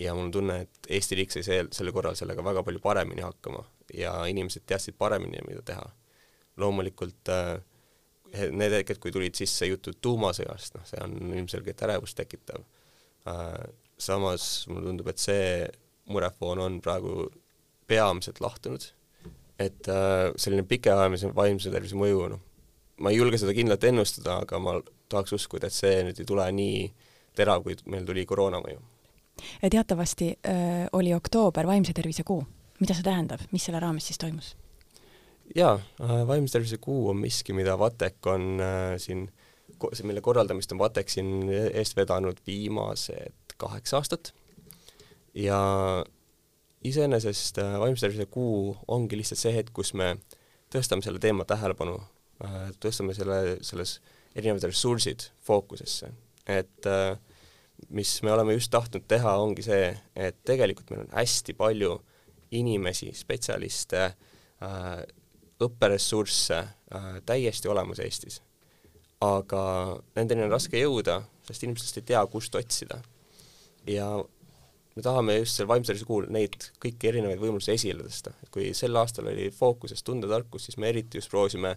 ja mul on tunne, et Eesti riik sai sel, selle korral sellega väga palju paremini hakkama ja inimesed teadsid paremini, mida teha. loomulikult äh, need hetked, kui tulid sisse jutud tuumasõjast, noh, see on ilmselgelt ärevust tekitav samas mulle tundub, et see murefoon on praegu peamiselt lahtunud, et äh, selline pikaajaline vaimse tervise mõju, noh, ma ei julge seda kindlalt ennustada, aga ma tahaks uskuda, et see nüüd ei tule nii terav, kui meil tuli koroona mõju teatavasti äh, oli oktoober vaimse tervise kuu. mida see tähendab, mis selle raames siis toimus? jaa äh,, vaimse tervise kuu on miski, mida VATEK on äh, siin, mille korraldamist on VATEK siin eest vedanud viimased kaheksa aastat ja iseenesest äh, vaimse tervise kuu ongi lihtsalt see hetk, kus me tõstame selle teema tähelepanu äh,, tõstame selle, selles erinevad ressursid fookusesse, et äh, mis me oleme just tahtnud teha, ongi see, et tegelikult meil on hästi palju inimesi, spetsialiste õpperessursse täiesti olemas Eestis. aga nendeni on raske jõuda, sest inimesed lihtsalt ei tea, kust otsida. ja me tahame just selle vaimse tervise kuul neid kõiki erinevaid võimalusi esile tõsta, et kui sel aastal oli fookuses tundetarkus, siis me eriti just proovisime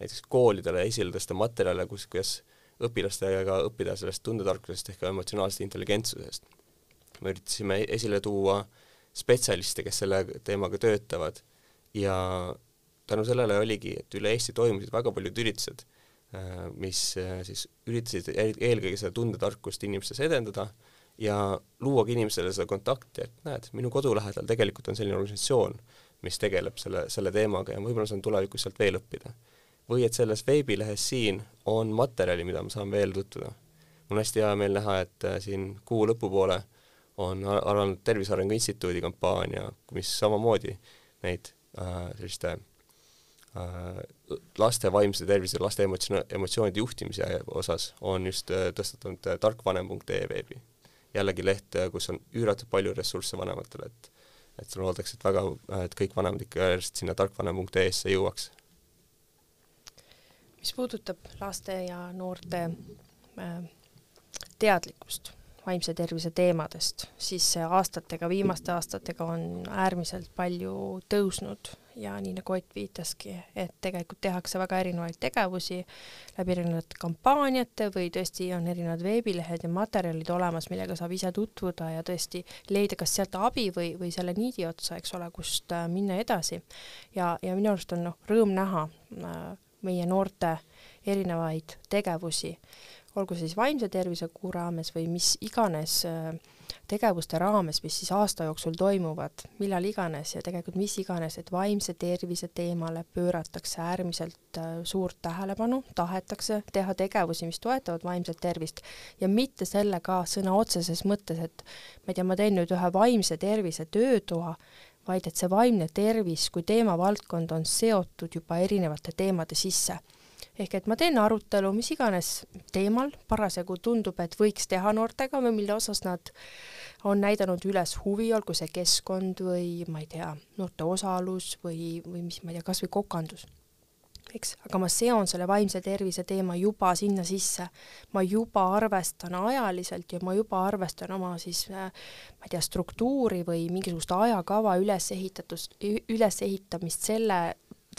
näiteks koolidele esile tõsta materjale, kus, kuidas õpilastega õppida sellest tundetarkusest ehk emotsionaalsest intelligentsusest. me üritasime esile tuua spetsialiste, kes selle teemaga töötavad ja tänu sellele oligi, et üle Eesti toimusid väga paljud üritused, äh, mis äh, siis üritasid eelkõige seda tundetarkust inimestes edendada ja luuagi inimestele seda kontakti, et näed, minu kodu lähedal tegelikult on selline organisatsioon, mis tegeleb selle, selle teemaga ja võib-olla saan tulevikus sealt veel õppida või et selles veebilehes siin on materjali, mida ma saan veel tutvuda. mul on hästi hea meel näha, et äh, siin kuu lõpupoole on alanud Tervise Arengu Instituudi kampaania, mis samamoodi neid äh, selliste äh, laste vaimse tervise, laste emotsioon, emotsioonide juhtimise osas on just äh, tõstatanud äh, tarkvanem.ee veebi. Jällegi leht, äh, kus on üüratult palju ressursse vanematele, et et loodaks, et väga, et kõik vanemad ikka järjest sinna tarkvanem.ee-sse jõuaks. mis puudutab laste ja noorte äh, teadlikkust vaimse tervise teemadest, siis aastatega, viimaste aastatega on äärmiselt palju tõusnud ja nii nagu Ott viitaski, et tegelikult tehakse väga erinevaid tegevusi läbi erinevate kampaaniate või tõesti on erinevad veebilehed ja materjalid olemas, millega saab ise tutvuda ja tõesti leida kas sealt abi või, või selle niidi otsa, eks ole, kust äh, minna edasi. ja, ja minu arust on noh, rõõm näha äh, meie noorte erinevaid tegevusi olgu see siis vaimse tervise kuu raames või mis iganes äh, tegevuste raames, mis siis aasta jooksul toimuvad, millal iganes ja tegelikult mis iganes, et vaimse tervise teemale pööratakse äärmiselt äh, suurt tähelepanu, tahetakse teha tegevusi, mis toetavad vaimset tervist. Ja mitte sellega sõna otseses mõttes, et ma ei tea, ma teen nüüd ühe vaimse tervise töötoa, vaid et see vaimne tervis kui teemavaldkond on seotud juba erinevate teemade sisse ehk et ma teen arutelu mis iganes teemal, parasjagu tundub, et võiks teha noortega või mille osas nad on näidanud üles huvi, olgu see keskkond või ma ei tea, noorte osalus või, või mis, ma ei tea, kas või kokandus. Eks, aga ma seon selle vaimse tervise teema juba sinna sisse. ma juba arvestan ajaliselt ja ma juba arvestan oma siis äh, ma ei tea, struktuuri või mingisugust ajakava ülesehitatust, ülesehitamist selle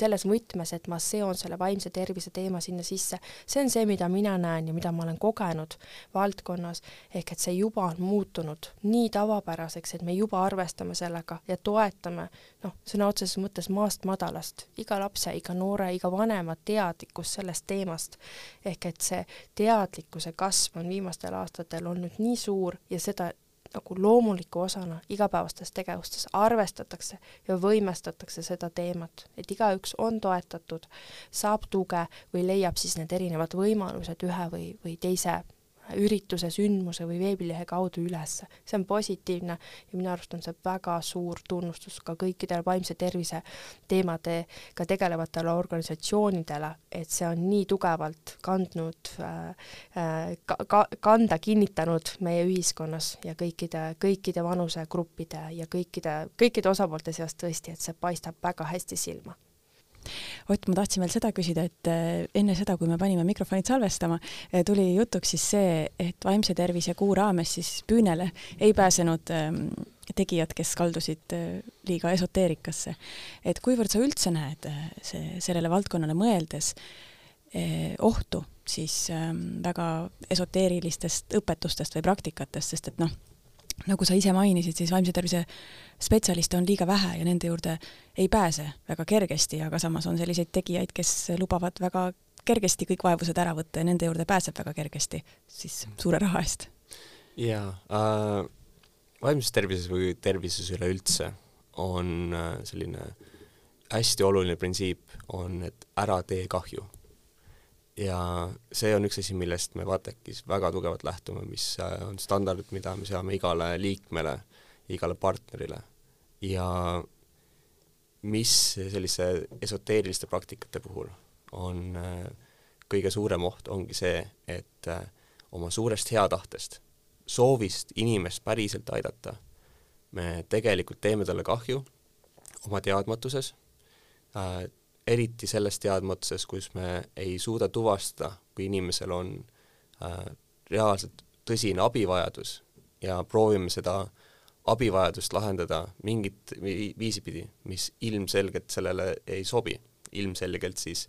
selles võtmes, et ma seon selle vaimse tervise teema sinna sisse, see on see, mida mina näen ja mida ma olen kogenud valdkonnas, ehk et see juba on muutunud nii tavapäraseks, et me juba arvestame sellega ja toetame noh, sõna otseses mõttes maast madalast. Iga lapse, iga noore, iga vanema teadlikkus sellest teemast. ehk et see teadlikkuse kasv on viimastel aastatel olnud nii suur ja seda nagu loomuliku osana igapäevastes tegevustes arvestatakse ja võimestatakse seda teemat, et igaüks on toetatud, saab tuge või leiab siis need erinevad võimalused ühe või, või teise ürituse, sündmuse või veebilehe kaudu üles. see on positiivne ja minu arust on see väga suur tunnustus ka kõikidele vaimse tervise teemadega tegelevatele organisatsioonidele, et see on nii tugevalt kandnud äh, äh, ka, ka, kanda kinnitanud meie ühiskonnas ja kõikide, kõikide vanusegruppide ja kõikide, kõikide osapoolte seas tõesti, et see paistab väga hästi silma Ott, ma tahtsin veel seda küsida, et eh, enne seda, kui me panime mikrofonid salvestama, eh, tuli jutuks siis see, et vaimse tervise kuu raames siis püünele ei pääsenud ehm, tegijad, kes kaldusid eh, liiga esoteerikasse. et kuivõrd sa üldse näed see, sellele valdkonnale mõeldes ohtu siis ehm, väga esoteerilistest õpetustest või praktikatest, sest et noh, nagu sa ise mainisid, siis vaimse tervise spetsialiste on liiga vähe ja nende juurde ei pääse väga kergesti, aga samas on selliseid tegijaid, kes lubavad väga kergesti kõik vaevused ära võtta ja nende juurde pääseb väga kergesti siis suure raha eest. jaa äh,, vaimses tervises või tervises üleüldse on äh, selline hästi oluline printsiip, on, et ära tee kahju ja see on üks asi, millest me Vatekis väga tugevalt lähtume, mis äh, on standardid, mida me seame igale liikmele, igale partnerile. Ja mis selliste esoteeriliste praktikate puhul on äh, kõige suurem oht, ongi see, et äh, oma suurest heatahtest, soovist inimest päriselt aidata, me tegelikult teeme talle kahju oma teadmatuses, eriti selles teadmatuses, kus me ei suuda tuvastada, kui inimesel on äh, reaalselt tõsine abivajadus ja proovime seda abivajadust lahendada mingit viisi pidi, mis ilmselgelt sellele ei sobi, ilmselgelt siis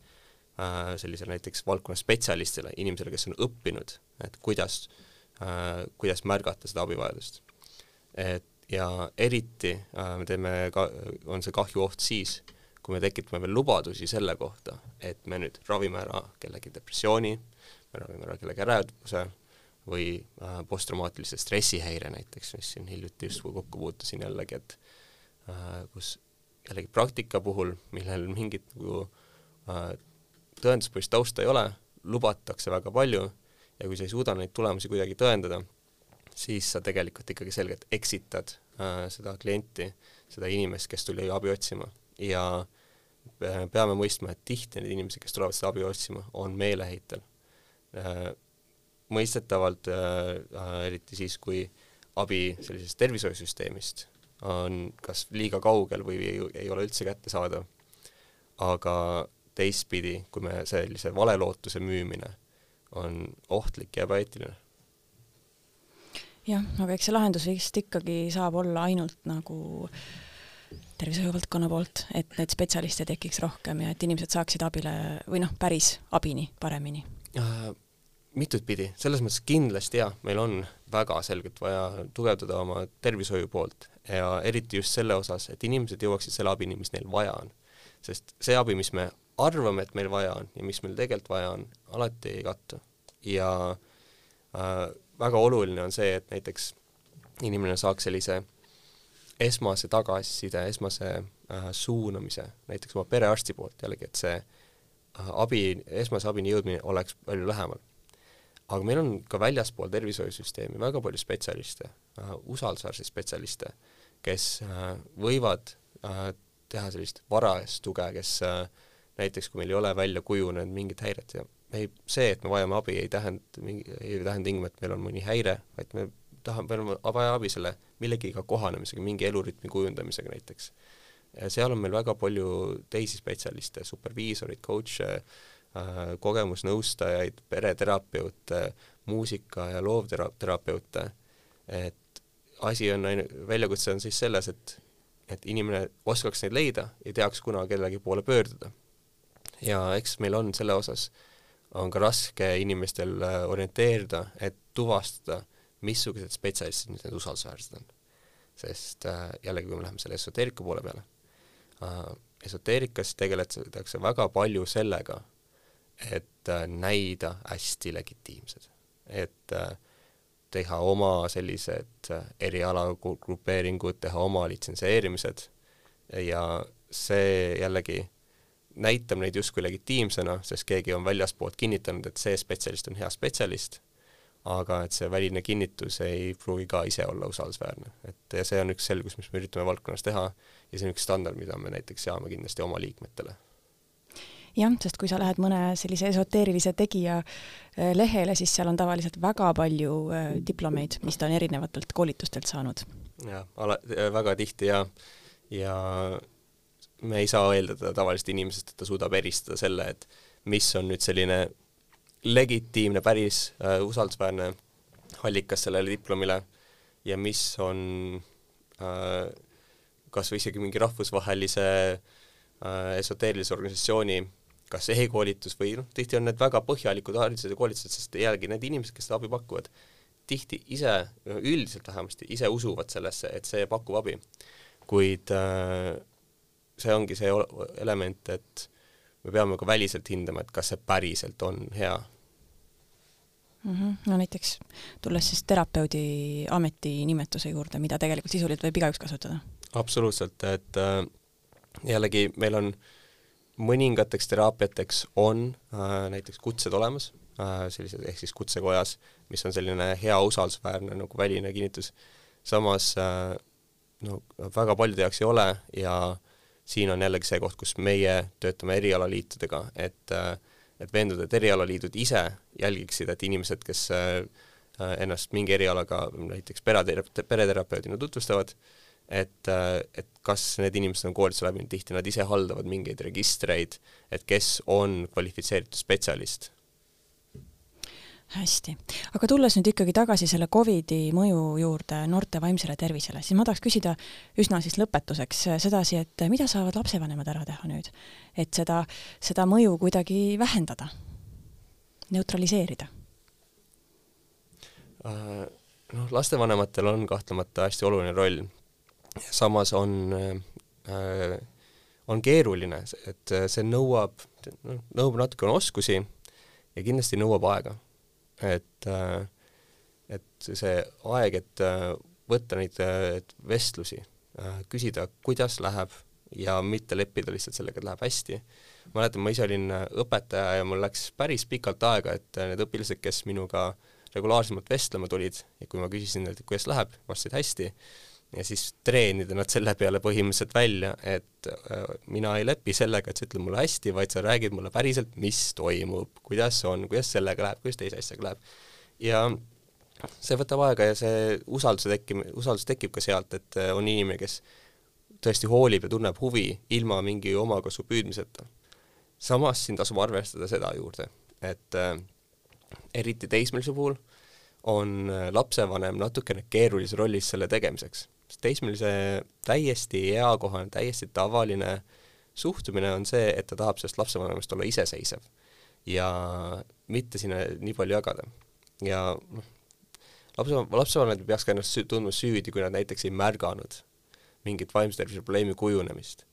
äh, sellisele näiteks valdkonna spetsialistile, inimesele, kes on õppinud, et kuidas äh,, kuidas märgata seda abivajadust. et ja eriti äh, me teeme ka, on see kahjuoht siis, kui me tekitame veel lubadusi selle kohta, et me nüüd ravime ära kellegi depressiooni, me ravime ära kellegi ärevuse või äh, posttraumaatilise stressihäire näiteks, mis siin hiljuti just kokku puutusin jällegi, et äh, kus jällegi praktika puhul, millel mingit nagu äh, tõenduspõhist tausta ei ole, lubatakse väga palju ja kui sa ei suuda neid tulemusi kuidagi tõendada, siis sa tegelikult ikkagi selgelt eksitad äh, seda klienti, seda inimest, kes tuli abi otsima ja peame mõistma, et tihti need inimesed, kes tulevad seda abi otsima, on meeleheitel äh,. mõistetavalt äh, äh, eriti siis, kui abi sellisest tervishoiusüsteemist on kas liiga kaugel või ei, ei ole üldse kättesaadav, aga teistpidi, kui me sellise valelootuse müümine on ohtlik ja ebaeetiline. jah, aga eks see lahendus vist ikkagi saab olla ainult nagu tervishoiuvaldkonna poolt, et neid spetsialiste tekiks rohkem ja et inimesed saaksid abile või noh, päris abini paremini äh,? mitut pidi, selles mõttes kindlasti jah, meil on väga selgelt vaja tugevdada oma tervishoiu poolt ja eriti just selle osas, et inimesed jõuaksid selle abini, mis neil vaja on. sest see abi, mis me arvame, et meil vaja on ja mis meil tegelikult vaja on, alati ei kattu. ja äh, väga oluline on see, et näiteks inimene saaks sellise esmase tagasiside, esmase äh, suunamise näiteks oma perearsti poolt jällegi, et see äh, abi, esmase abini jõudmine oleks palju lähemal. aga meil on ka väljaspool tervishoiusüsteemi väga palju spetsialiste äh,, usaldusväärseid spetsialiste, kes äh, võivad äh, teha sellist varajast tuge, kes äh, näiteks kui meil ei ole välja kujunenud mingit häiret ja ei, see, et me vajame abi, ei tähenda, ei tähenda tingimata, et meil on mõni häire, vaid me tahame, meil on vaja abi selle millegiga kohanemisega, mingi elurütmi kujundamisega näiteks. seal on meil väga palju teisi spetsialiste, superviisorid, coach'e äh,, kogemusnõustajaid, pereterapeute, muusika- ja loovterapeute, et asi on ainu-, väljakutse on siis selles, et et inimene oskaks neid leida ja teaks, kuna kellegi poole pöörduda ja eks meil on selle osas, on ka raske inimestel äh, orienteeruda, et tuvastada, missugused spetsialistid nüüd need usaldusväärsed on. sest äh, jällegi, kui me läheme selle esoteerika poole peale äh,, esoteerikas tegeletakse väga palju sellega, et äh, näida hästi legitiimsed, et äh, teha oma sellised äh, erialagrupeeringud, teha oma litsenseerimised ja see jällegi näitab neid justkui legitiimsena, sest keegi on väljaspoolt kinnitanud, et see spetsialist on hea spetsialist, aga et see väline kinnitus ei pruugi ka ise olla usaldusväärne. et ja see on üks selgus, mis me üritame valdkonnas teha ja see on üks standard, mida me näiteks seame kindlasti oma liikmetele jah, sest kui sa lähed mõne sellise esoteerilise tegija äh, lehele, siis seal on tavaliselt väga palju äh, diplomeid, mis ta on erinevatelt koolitustelt saanud. jah, ala-, väga tihti ja, ja me ei saa eeldada tavalisest inimesest, et ta suudab eristada selle, et mis on nüüd selline legitiimne, päris äh, usaldusväärne allikas sellele diplomile ja mis on äh, kas või isegi mingi rahvusvahelise äh, esoteerilise organisatsiooni kas e-koolitus või noh, tihti on need väga põhjalikud haridused ja koolitused, sest jällegi need inimesed, kes seda abi pakuvad, tihti ise, üldiselt vähemasti, ise usuvad sellesse, et see pakub abi. kuid äh, see ongi see element, et me peame ka väliselt hindama, et kas see päriselt on hea mm. -hmm. no näiteks tulles siis terapeudi ametinimetuse juurde, mida tegelikult sisuliselt võib igaüks kasutada? absoluutselt, et äh, jällegi meil on mõningateks teraapiateks on äh, näiteks kutsed olemas äh,, sellised ehk siis kutsekojas, mis on selline hea usaldusväärne nagu väline kinnitus, samas äh, no väga paljude jaoks ei ole ja äh, siin on jällegi see koht, kus meie töötame erialaliitudega, et et veenduda, et erialaliidud ise jälgiksid, et inimesed, kes äh, ennast mingi erialaga näiteks pereterape-, pereterapeudina tutvustavad, et, et kas need inimesed on koolituse läbinud, tihti nad ise haldavad mingeid registreid, et kes on kvalifitseeritud spetsialist hästi, aga tulles nüüd ikkagi tagasi selle Covidi mõju juurde noorte vaimsele tervisele, siis ma tahaks küsida üsna siis lõpetuseks sedasi, et mida saavad lapsevanemad ära teha nüüd, et seda, seda mõju kuidagi vähendada, neutraliseerida? Äh, noh, lastevanematel on kahtlemata hästi oluline roll. samas on äh, on keeruline, et see nõuab, noh, nõuab natukene oskusi ja kindlasti nõuab aega et, äh, et see aeg, et äh, võtta neid äh, vestlusi, küsida, kuidas läheb ja mitte leppida lihtsalt sellega, et läheb hästi, mäletan, ma ise olin õpetaja ja mul läks päris pikalt aega, et need õpilased, kes minuga regulaarsemalt vestlema tulid ja kui ma küsisin neilt, et kuidas läheb, vastasid hästi, ja siis treenida nad selle peale põhimõtteliselt välja, et äh, mina ei lepi sellega, et sa ütled mulle hästi, vaid sa räägid mulle päriselt, mis toimub, kuidas on, kuidas sellega läheb, kuidas teise asjaga läheb. ja see võtab aega ja see usalduse tekkimine, usaldus tekib ka sealt, et äh, on inimene, kes tõesti hoolib ja tunneb huvi ilma mingi omakasu püüdmiseta. samas siin tasub arvestada seda juurde, et äh, eriti teismelise puhul on lapsevanem natukene keerulises rollis selle tegemiseks teismelise täiesti eakohane, täiesti tavaline suhtumine on see, et ta tahab sellest lapsevanemast olla iseseisev ja mitte sinna nii palju jagada. ja noh, lapse, lapsevanemad ei peaks ka ennast tundma süüdi, kui nad näiteks ei märganud mingit vaimse tervise probleemi kujunemist,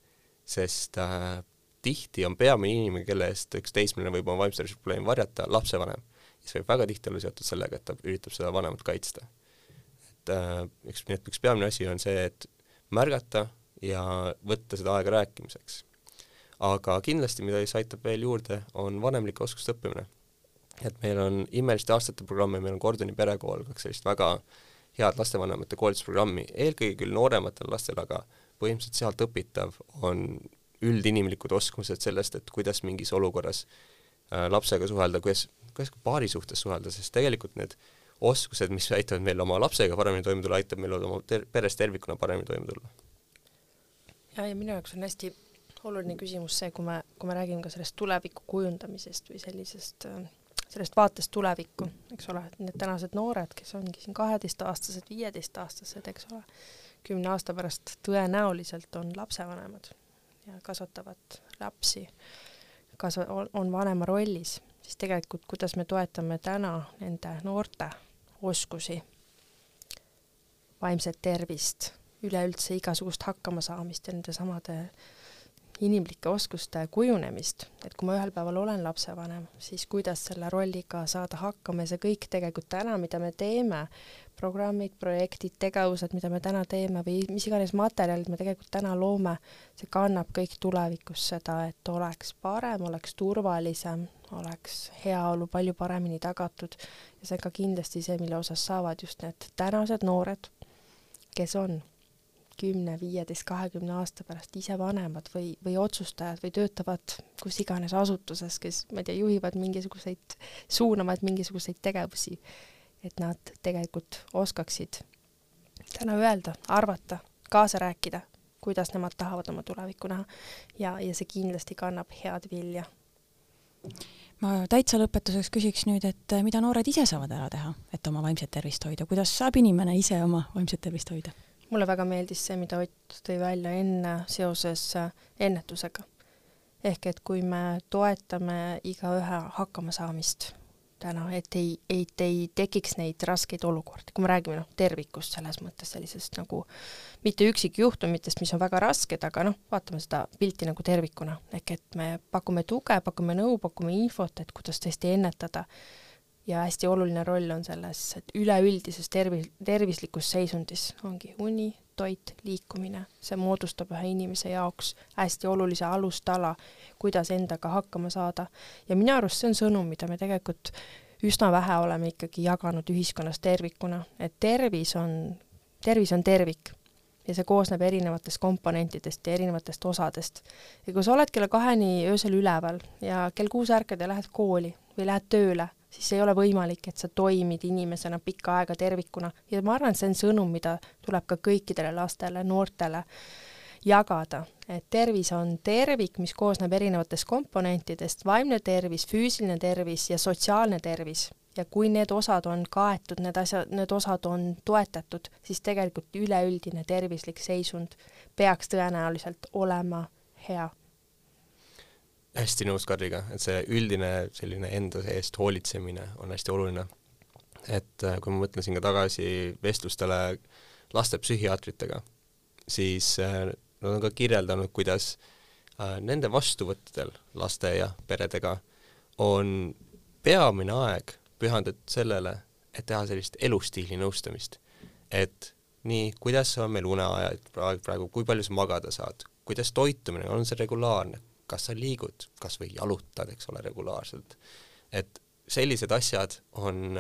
sest äh, tihti on peamine inimene, kelle eest üks teismeline võib oma vaimse tervise probleemi varjata, lapsevanem, kes võib väga tihti olla seotud sellega, et ta üritab seda vanemat kaitsta et äh, üks, üks peamine asi on see, et märgata ja võtta seda aega rääkimiseks. aga kindlasti, mida siis aitab veel juurde, on vanemlike oskuste õppimine. et meil on Imeliste aastate programm ja meil on Gordoni perekool, kaks sellist väga head lastevanemate koolitusprogrammi, eelkõige küll noorematele lastele, aga põhimõtteliselt sealt õpitav on üldinimlikud oskused sellest, et kuidas mingis olukorras äh, lapsega suhelda, kuidas, kuidas ka paari suhtes suhelda, sest tegelikult need äh, oskused, mis aitavad meil oma lapsega paremini toime tulla, aitab meil oma ter-, peres tervikuna paremini toime tulla. ja, ja minu jaoks on hästi oluline küsimus see, kui me, kui me räägime ka sellest tuleviku kujundamisest või sellisest, sellest vaatest tulevikku, eks ole, et need tänased noored, kes ongi siin kaheteistaastased, viieteistaastased, eks ole, kümne aasta pärast tõenäoliselt on lapsevanemad ja kasvatavad lapsi, kas on vanema rollis, siis tegelikult kuidas me toetame täna nende noorte oskusi, vaimset tervist, üleüldse igasugust hakkamasaamist ja nende samade inimlike oskuste kujunemist, et kui ma ühel päeval olen lapsevanem, siis kuidas selle rolliga saada hakkama ja see kõik tegelikult täna, mida me teeme, programmid, projektid, tegevused, mida me täna teeme või mis iganes materjalid me tegelikult täna loome, see kannab kõik tulevikus seda, et oleks parem, oleks turvalisem, oleks heaolu palju paremini tagatud. Ja see on ka kindlasti see, mille osas saavad just need tänased noored, kes on kümne, viieteist, kahekümne aasta pärast ise vanemad või, või otsustajad või töötavad kus iganes asutuses, kes, ma ei tea, juhivad mingisuguseid, suunavad mingisuguseid tegevusi, et nad tegelikult oskaksid täna öelda, arvata, kaasa rääkida, kuidas nemad tahavad oma tulevikku näha. Ja, ja see kindlasti kannab head vilja. Ma täitsa lõpetuseks küsiks nüüd, et eh, mida noored ise saavad ära teha, et oma vaimset tervist hoida, kuidas saab inimene ise oma vaimset tervist hoida? Mulle väga meeldis see, mida Ott tõi välja enne seoses äh, ennetusega. ehk et kui me toetame igaühe hakkamasaamist täna, et ei, et ei tekiks neid raskeid olukordi, kui me räägime noh, tervikust selles mõttes sellisest nagu mitte üksikjuhtumitest, mis on väga rasked, aga noh, vaatame seda pilti nagu tervikuna, ehk et me pakume tuge, pakume nõu, pakume infot, et kuidas tõesti ennetada ja hästi oluline roll on selles, et üleüldises tervis, tervislikus seisundis ongi uni, toit, liikumine, see moodustab ühe inimese jaoks hästi olulise alustala, kuidas endaga hakkama saada. ja minu arust see on sõnum, mida me tegelikult üsna vähe oleme ikkagi jaganud ühiskonnas tervikuna, et tervis on, tervis on tervik ja see koosneb erinevatest komponentidest ja erinevatest osadest. ja kui sa oled kella kaheni öösel üleval ja kell kuus ärkad ja lähed kooli või lähed tööle siis ei ole võimalik, et sa toimid inimesena pikka aega tervikuna ja ma arvan, et see on sõnum, mida tuleb ka kõikidele lastele, noortele jagada, et tervis on tervik, mis koosneb erinevatest komponentidest, vaimne tervis, füüsiline tervis ja sotsiaalne tervis. ja kui need osad on kaetud, need asjad, need osad on toetatud, siis tegelikult üleüldine tervislik seisund peaks tõenäoliselt olema hea hästi nõus Kadriga, et see üldine selline enda eest hoolitsemine on hästi oluline. et äh, kui ma mõtlen siin ka tagasi vestlustele laste psühhiaatritega, siis äh, nad on ka kirjeldanud, kuidas äh, nende vastuvõttudel laste ja peredega on peamine aeg pühendatud sellele, et teha sellist elustiili nõustamist. et nii, kuidas on meil uneajad praegu, praegu, kui palju sa magada saad, kuidas toitumine, on see regulaarne, kas sa liigud, kas või jalutad, eks ole, regulaarselt. et sellised asjad on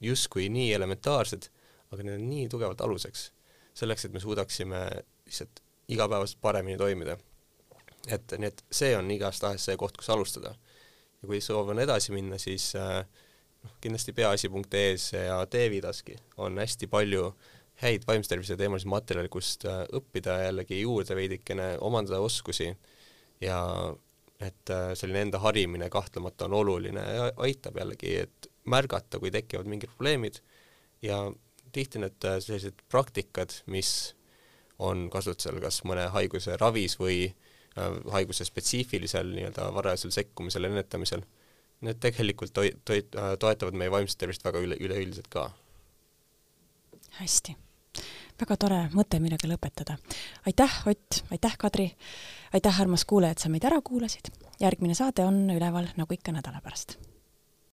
justkui nii elementaarsed, aga need on nii tugevalt aluseks, selleks, et me suudaksime lihtsalt igapäevaselt paremini toimida. et nii, et see on igastahes see koht, kus alustada. ja kui soov on edasi minna, siis äh, noh, kindlasti peaasi.ee-s ja Teevidaski on hästi palju häid vaimse tervise teemalisi materjale, kust äh, õppida jällegi juurde veidikene, omandada oskusi ja et äh, selline enda harimine kahtlemata on oluline ja aitab jällegi, et märgata, kui tekivad mingid probleemid ja tihti need äh, sellised praktikad, mis on kasutusel kas mõne haiguse ravis või äh, haiguse spetsiifilisel nii-öelda varajasel sekkumisel, ennetamisel, need tegelikult toi-, toi-, toetavad meie vaimset tervist väga üle, üleüldiselt ka. hästi. väga tore mõte, millega lõpetada. aitäh, Ott, aitäh, Kadri, aitäh, armas kuulaja, et sa meid ära kuulasid. järgmine saade on üleval nagu ikka nädala pärast